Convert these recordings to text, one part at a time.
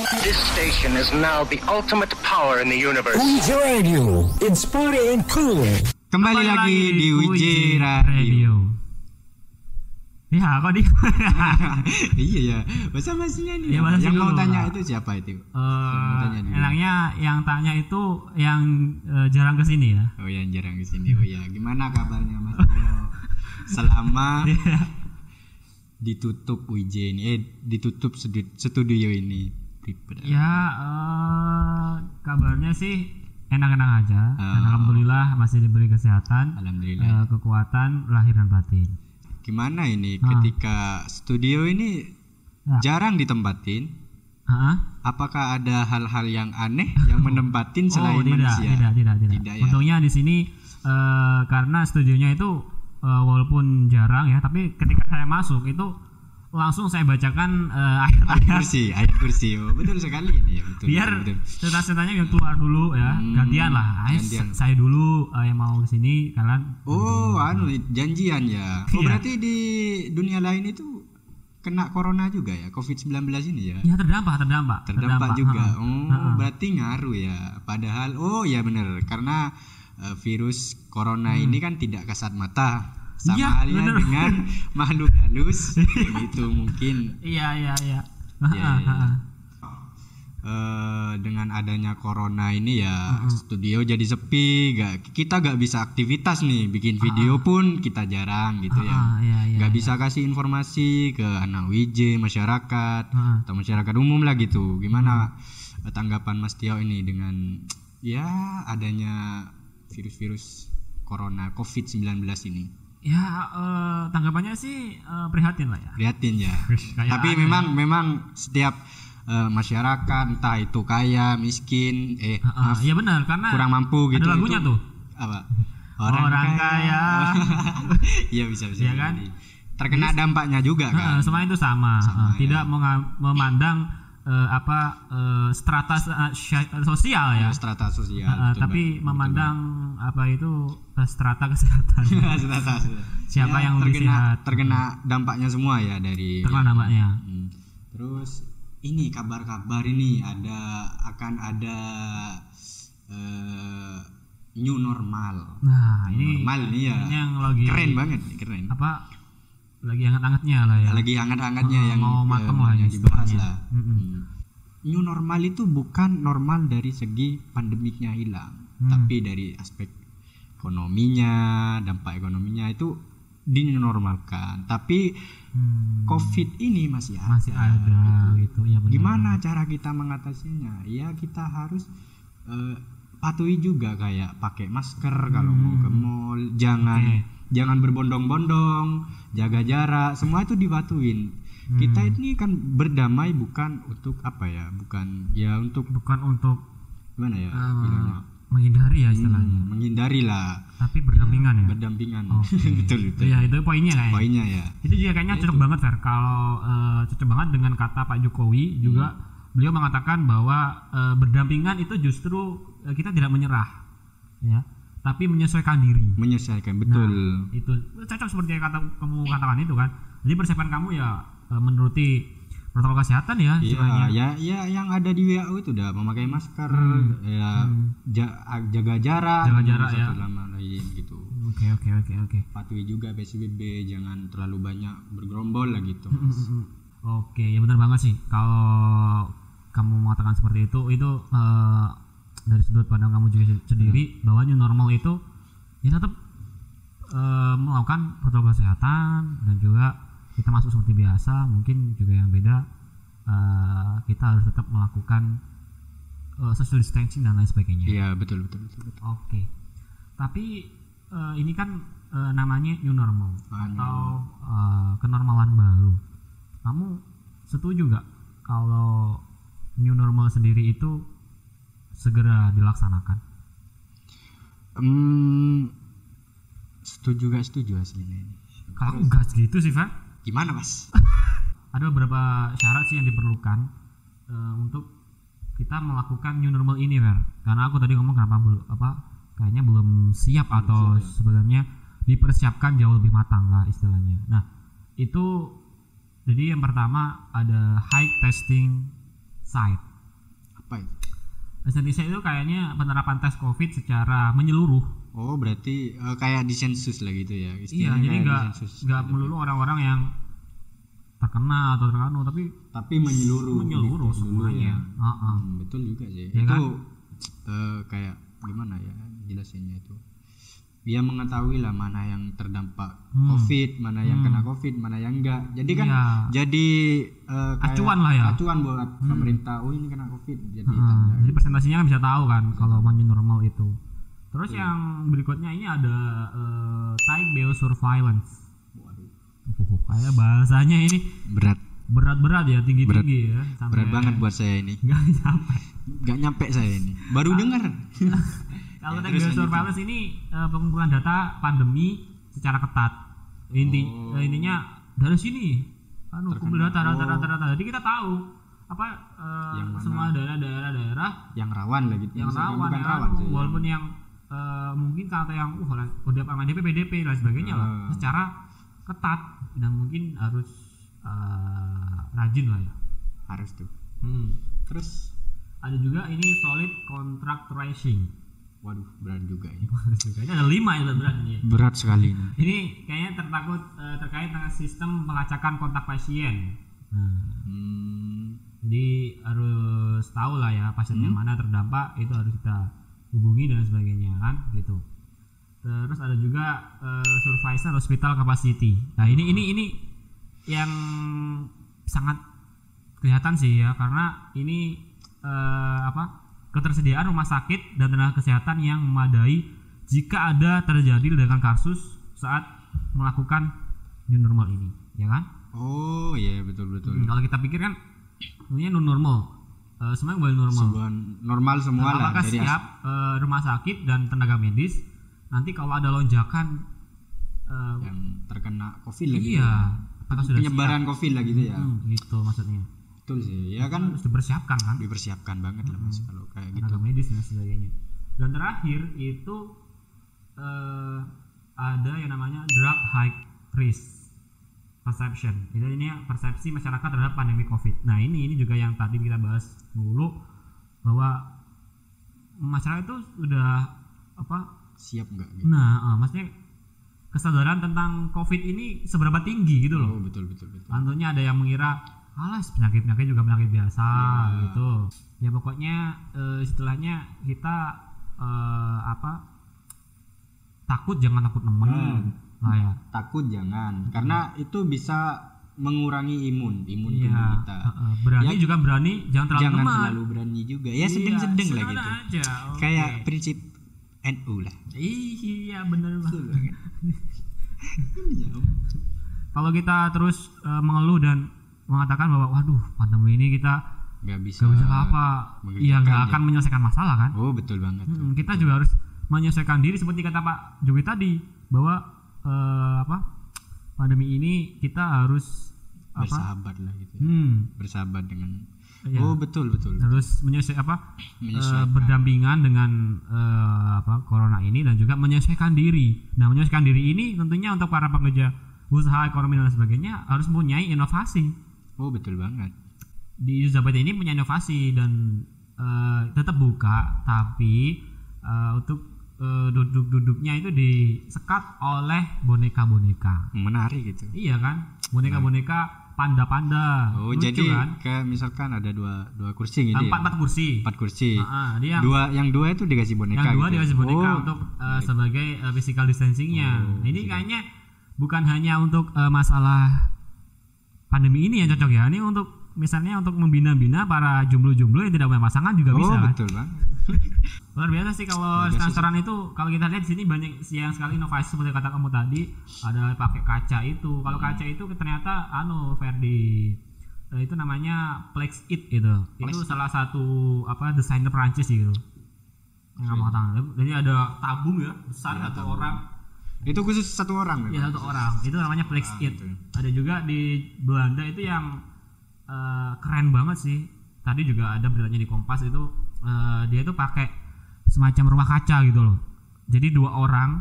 This station is now the ultimate power in the universe. Uji Radio, inspiring and cool. Kembali, lagi, di Uji Radio. Ya, kok di iya ya, bahasa basinya nih. Iya, bahasa yang mau tanya itu siapa itu? Eh, Mau tanya dulu. enaknya yang tanya itu yang eh, jarang ke sini ya. Oh yang jarang di sini. Oh ya, gimana kabarnya Mas? Selama ditutup UJ ini, eh ditutup studi- studio ini. Ya, eh, kabarnya sih enak-enak aja. Ah. Alhamdulillah masih diberi kesehatan, Alhamdulillah. eh, kekuatan lahir dan batin. Gimana ini Ah. ketika studio ini Ya. jarang ditempatin? Hah? Apakah ada hal-hal yang aneh yang menempatin selain oh, tidak, manusia? tidak, tidak, tidak. Tidak ya. Untungnya di sini eh, karena studionya itu eh, walaupun jarang ya, tapi ketika saya masuk itu langsung saya bacakan Ayat ayat-ayat kursi, ayat kursi. Oh, betul sekali ini ya, betul. biar cerita-ceritanya yang keluar dulu ya, Hmm, gantian lah. Gantian. saya dulu eh, yang mau ke sini, kalian Oh, anu janjian ya. Oh, Iya. berarti di dunia lain itu kena corona juga ya, COVID-19 ini ya. ya terdampak, terdampak, Terdampak juga. ha-ha. Oh, Ha-ha. berarti ngaruh ya. Padahal oh ya benar, karena eh, virus corona ini kan tidak kasat mata. Sama halnya bener. dengan makhluk halus itu mungkin Iya, iya, iya. Ya, ya, ya. eh, dengan adanya corona ini ya studio jadi sepi, gak, kita gak bisa aktivitas nih, bikin video pun kita jarang gitu ya. Ah, iya, iya, nggak iya. bisa kasih informasi ke anak WJ masyarakat Ah. atau masyarakat umum lah gitu gimana eh, tanggapan Mas Tio ini dengan ya adanya virus-virus corona COVID-19 ini Ya, eh, tanggapannya sih eh, prihatin lah ya. prihatin ya tapi aneh. memang memang setiap eh, masyarakat entah itu kaya miskin eh Ha-ha. maaf, Iya benar, karena kurang mampu gitu ada lagunya itu tuh. apa Orang kaya. iya bisa bisa Iya kan? jadi. terkena dampaknya juga Heeh, kan semuanya itu sama, Sama, Heeh, ya. tidak memandang eh, apa eh, strata sya- sosial ya, Ya, strata sosial Heeh, betul, tapi memandang apa itu strata kesehatan. Strata. Siapa Ya, yang lebih terkena sehat? terkena dampaknya semua ya dari Terkena dampaknya. Hmm. terus ini kabar-kabar ini ada akan ada eh, new normal Nah, ini normal ini ya yang lagi keren banget keren apa lagi hangat-hangatnya lah ya. lagi hangat-hangatnya yang mau eh, mateng lah yang dibahas lah. Hmm. new normal itu bukan normal dari segi pandemiknya hilang Hmm. tapi dari aspek ekonominya dampak ekonominya itu dinormalkan tapi Hmm, covid ini masih ada masih ada gitu ya benar. gimana cara kita mengatasinya ya kita harus eh, patuhi juga kayak pakai masker kalau mau ke mall jangan Hmm. Jangan berbondong-bondong jaga jarak semua itu dipatuhin kita Hmm. ini kan berdamai bukan untuk apa ya bukan ya untuk bukan untuk gimana ya bilangnya menghindari ya istilahnya, Hmm, menghindari lah tapi berdampingan ya. berdampingan Oke. betul betul Iya, itu poinnya kayaknya. poinnya ya Itu juga kayaknya cocok banget Fer. Kalau eh, cocok banget dengan kata Pak Jokowi juga Hmm. beliau mengatakan bahwa eh, berdampingan itu justru eh, kita tidak menyerah, ya, tapi menyesuaikan diri. menyelesaikan betul Nah, itu cocok seperti yang kata kamu katakan itu kan. Jadi persiapan kamu ya eh, menuruti protokol kesehatan ya. Iya, ya, ya yang ada di WHO itu udah memakai masker, ya ja- jaga jarak, Hmm. Jaga jarak, ya. sama lain gitu. Oke oke oke oke. Patuhi juga PSBB, jangan terlalu banyak bergerombol lah gitu. Mm, mm, mm. Oke, ya benar banget sih. Kalau kamu mengatakan seperti itu, itu eh, dari sudut pandang kamu juga sendiri bahwa new normal itu ya tetap eh, melakukan protokol kesehatan dan juga kita masuk seperti biasa. Mungkin juga yang beda eh, kita harus tetap melakukan eh, social distancing dan lain sebagainya. Iya, betul betul betul. betul. Oke. Tapi eh, ini kan eh, namanya new normal Ah, atau eh, kenormalan baru. Kamu setuju nggak kalau new normal sendiri itu segera dilaksanakan? Hmm, setuju gak setuju aslinya ini? Kalau gas gitu sih, Fer. Gimana, Mas? Ada beberapa syarat sih yang diperlukan eh, untuk kita melakukan new normal ini, Fer. Karena aku tadi ngomong kenapa belum apa kayaknya belum siap atau sebenarnya dipersiapkan jauh lebih matang lah istilahnya. Nah, itu jadi yang pertama ada high testing site apa itu Indonesia itu kayaknya penerapan tes covid secara menyeluruh oh berarti eh, kayak disensus lah gitu ya iya Istilahnya jadi kayak nggak nggak melulu orang-orang yang terkena atau terkena tapi tapi menyeluruh menyeluruh gitu semuanya ya. Heeh. Hmm, betul juga sih Ya itu kan? eh, kayak gimana ya jelasinnya itu dia mengetahui lah mana yang terdampak Hmm. covid mana yang kena covid mana yang enggak jadi kan Iya. jadi kayak Acuan lah ya. acuan buat pemerintah oh ini kena covid jadi Heeh, tanda jadi presentasinya kan bisa tahu kan kalau new normal itu. Terus yang berikutnya ini ada eh, type biosurveillance. Waduh, Oh, kayak bahasanya ini berat berat-berat ya, tinggi-tinggi ya. Sampai berat banget buat saya ini nggak sampai. nggak nyampe saya ini baru dengar Kalau Ya, type terus biosurveillance ini eh, pengumpulan data pandemi secara ketat. Inti Oh. eh, intinya dari sini anu kumpul data data Oh. data data. Jadi kita tahu apa eh, Yang mana? semua daerah-daerah daerah yang rawan lah gitu yang Maksudnya rawan, bukan ya, rawan sih walaupun yang eh, mungkin kata yang uh udah pangan DP PDP dan sebagainya lah Ah. secara ketat dan mungkin harus eh, rajin lah ya harus tuh hmm. terus ada juga ini solid contract tracing waduh berat juga ini kayaknya ada lima ya berat ini. Ya. berat sekali ini. Ini kayaknya tertakut eh, terkait dengan sistem pelacakan kontak pasien. Nah, Hmm, jadi harus tahu lah ya pasien Hmm. yang mana terdampak itu harus kita hubungi dan sebagainya kan? Gitu. Terus ada juga eh, supervisor hospital capacity. Nah ini ini ini yang sangat kelihatan sih ya karena ini eh, apa ketersediaan rumah sakit dan tenaga kesehatan yang memadai jika ada terjadi ledakan kasus saat melakukan new normal ini ya kan? Oh iya betul betul. Hmm, kalau kita pikir kan ini new normal. Eh, semuanya boleh normal. Sebuah normal semua lah apakah siap eh, rumah sakit dan tenaga medis nanti kalau ada lonjakan eh, yang terkena covid lagi iya apakah sudah penyebaran covid lah gitu ya. Siap? Hmm, gitu maksudnya betul sih. Ya kan harus dipersiapkan kan? dipersiapkan banget lah mas kalau kayak gitu. tenaga medis dan sebagainya. Dan terakhir itu eh, ada yang namanya drug high risk perception. Itu ini persepsi masyarakat terhadap pandemi covid. Nah ini ini juga yang tadi kita bahas dulu bahwa masyarakat itu sudah apa siap nggak gitu? Nah eh, maksudnya kesadaran tentang covid ini seberapa tinggi gitu loh. Oh betul betul betul. Tentunya ada yang mengira alas penyakit penyakit juga penyakit biasa Iya. gitu. Ya pokoknya eh, istilahnya kita eh, apa takut jangan takut nemen Hmm. lah ya. takut jangan karena itu bisa mengurangi imun imun Iya. tubuh kita berani Ya, juga berani jangan terlalu jangan nemen. terlalu berani juga ya Iya, sedang-sedang lah sedang gitu aja. oke. kayak prinsip NU lah iya bener banget. Iya. Kalau kita terus eh, mengeluh dan mengatakan bahwa waduh pandemi ini kita nggak bisa gak bisa apa, mengerjakan ya nggak ya. akan menyelesaikan masalah kan? oh betul banget tuh. Mm, kita juga harus menyesuaikan diri seperti kata Pak Jokowi tadi bahwa eh, apa pandemi ini kita harus apa bersahabat lah gitu ya. hmm, bersahabat dengan Iya. oh betul betul harus menyesuaikan apa eh, Menyesuaikan. berdampingan dengan eh, apa corona ini dan juga menyesuaikan diri. Nah menyesuaikan diri ini tentunya untuk para pekerja usaha ekonomi dan sebagainya harus mempunyai inovasi. Oh betul banget. Di Elizabeth ini punya inovasi dan eh, tetap buka tapi eh, untuk eh, duduk-duduknya itu disekat oleh boneka-boneka. Menarik gitu iya kan? Boneka-boneka panda-panda. Oh lucu jadi kan? kayak misalkan ada dua dua kursi gitu ya? empat empat kursi. Empat kursi. Ah, dia yang, dua yang dua itu dikasih boneka yang dua gitu. dikasih boneka Oh, untuk eh, sebagai eh, physical distancingnya. Oh, Nah, ini kayaknya bukan hanya untuk eh, masalah pandemi ini yang cocok ya. Ini untuk misalnya untuk membina-bina para jomblo-jomblo yang tidak punya pasangan juga oh bisa. kan betul banget. Luar biasa sih kalau restoran itu kalau kita lihat di sini banyak siang sekali inovasi seperti kata kamu tadi ada pakai kaca itu. Kalau kaca itu ternyata anu Ferdi eh, itu namanya Plex It itu itu salah satu apa desainer Prancis gitu. Yang kamu katakan jadi ada tabung ya besar Iya, satu orang itu khusus satu orang ya satu orang. Itu namanya Plex Ah, It betul. ada juga di Belanda itu yang eh, keren banget sih. Tadi juga ada beritanya di Kompas itu eh, dia itu pakai semacam rumah kaca gitu loh. Jadi dua orang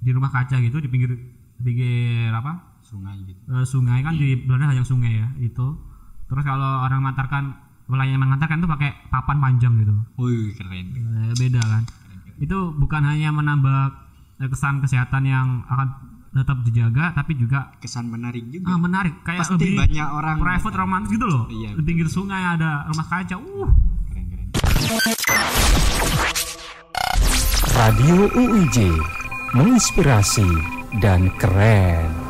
di rumah kaca gitu di pinggir di pinggir apa? Sungai gitu. Eh, sungai kan di Belanda hanya sungai ya itu. Terus kalau orang mantarkan pelayan mengantarkan tuh pakai papan panjang gitu. Wih, keren. Eh, beda kan? Itu bukan hanya menambah kesan kesehatan yang akan tetap dijaga tapi juga Kesan menarik juga. ah, menarik kayak Pasti lebih banyak orang private romantis gitu loh Iya, di pinggir sungai ada rumah kaca uh Keren, keren. Radio UUJ menginspirasi dan keren.